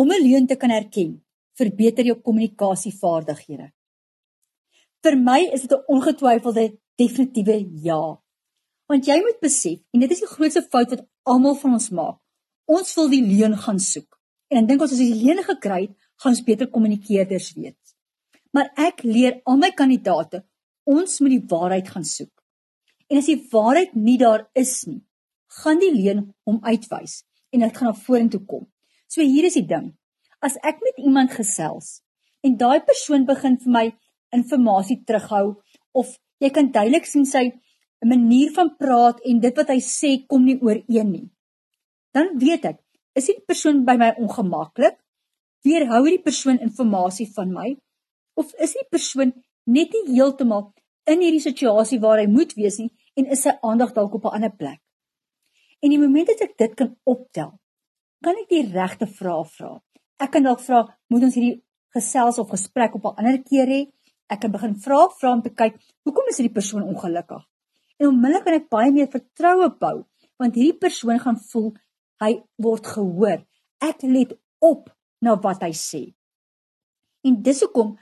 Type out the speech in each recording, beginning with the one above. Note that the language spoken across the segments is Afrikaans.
Om 'n leuen te kan herken, verbeter jou kommunikasievaardighede. Vir my is dit 'n ongetwyfelde definitiewe ja. Want jy moet besef, en dit is die grootste fout wat almal van ons maak. Ons wil die leuen gaan soek. En dan dink as ons die leuen gekry het, gaan ons beter kommunikeerders weet. Maar ek leer al my kandidate, ons moet die waarheid gaan soek. En as die waarheid nie daar is nie, gaan die leuen hom uitwys en dit gaan na vorentoe kom. So hier is die ding. As ek met iemand gesels en daai persoon begin vir my inligting terughou of jy kan duidelik sien sy 'n manier van praat en dit wat hy sê kom nie ooreen nie. Dan weet ek, is die persoon by my ongemaklik? Weerhou hierdie persoon inligting van my of is die persoon net nie heeltemal in hierdie situasie waar hy moet wees nie en is sy aandag dalk op 'n ander plek? En die oomblik as ek dit kan optel, kan ek die regte vrae vra. Ek kan dalk vra, moet ons hierdie gesels of gesprek op 'n ander keer hê? Ek kan begin vra vra om te kyk, hoekom is hierdie persoon ongelukkig? En onmiddellik kan ek baie meer vertroue bou, want hierdie persoon gaan voel hy word gehoor. Ek let op na wat hy sê. En dis hoekom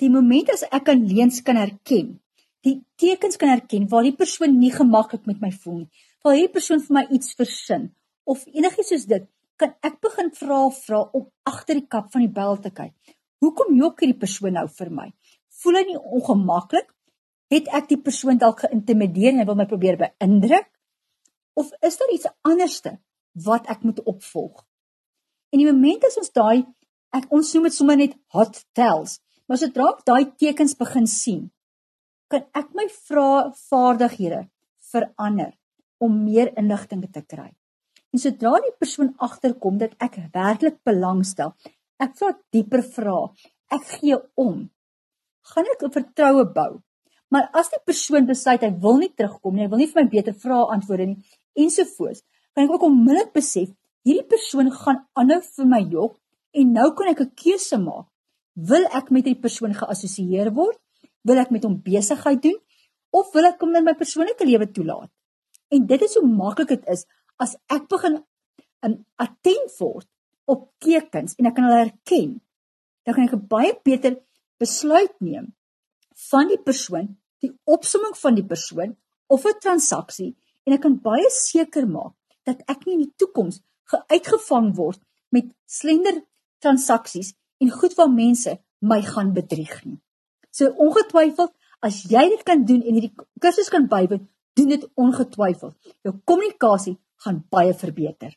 die oomblik as ek kan leens kan herken, die tekens kan herken waar die persoon nie gemaklik met my voel nie, waar hierdie persoon vir my iets versin of enigiets soos dit, kan ek begin vra vra om agter die kap van die bel te kyk. Hoekom jok hierdie persoon nou vir my? Voel hy nie ongemaklik? Het ek die persoon dalk geïntimideer en hy wil my probeer beïndruk? Of is daar iets anderste wat ek moet opvolg? En die oomblik as ons daai ek ons noem dit sommer net hot tells, maar sodra ek daai tekens begin sien, kan ek my vrae vaardighede verander om meer inligting te kry. En sodra die persoon agterkom dat ek werklik belangstel, ek vra dieper vrae, ek gee om, gaan ek 'n vertroue bou. Maar as die persoon besluit hy wil nie terugkom nie, hy wil nie vir my beter vrae antwoorde nie ensovoorts, kan ek ook onmiddellik besef hierdie persoon gaan aanhou vir my jok en nou kan ek 'n keuse maak. Wil ek met hierdie persoon geassosieer word? Wil ek met hom besigheid doen of wil ek hom in my persoonlike lewe toelaat? En dit is hoe maklik dit is as ek begin in attent word op tekens en ek kan hulle herken, dan kan ek 'n baie beter besluit neem van die persoon, die opsomming van die persoon of 'n transaksie en ek kan baie seker maak dat ek nie in die toekoms geuitgevang word met slender transaksies en goed waar mense my gaan bedrieg nie. So ongetwyfeld as jy dit kan doen en hierdie kursus kan bywoon, doen dit ongetwyfeld. Jou kommunikasie gaan baie verbeter.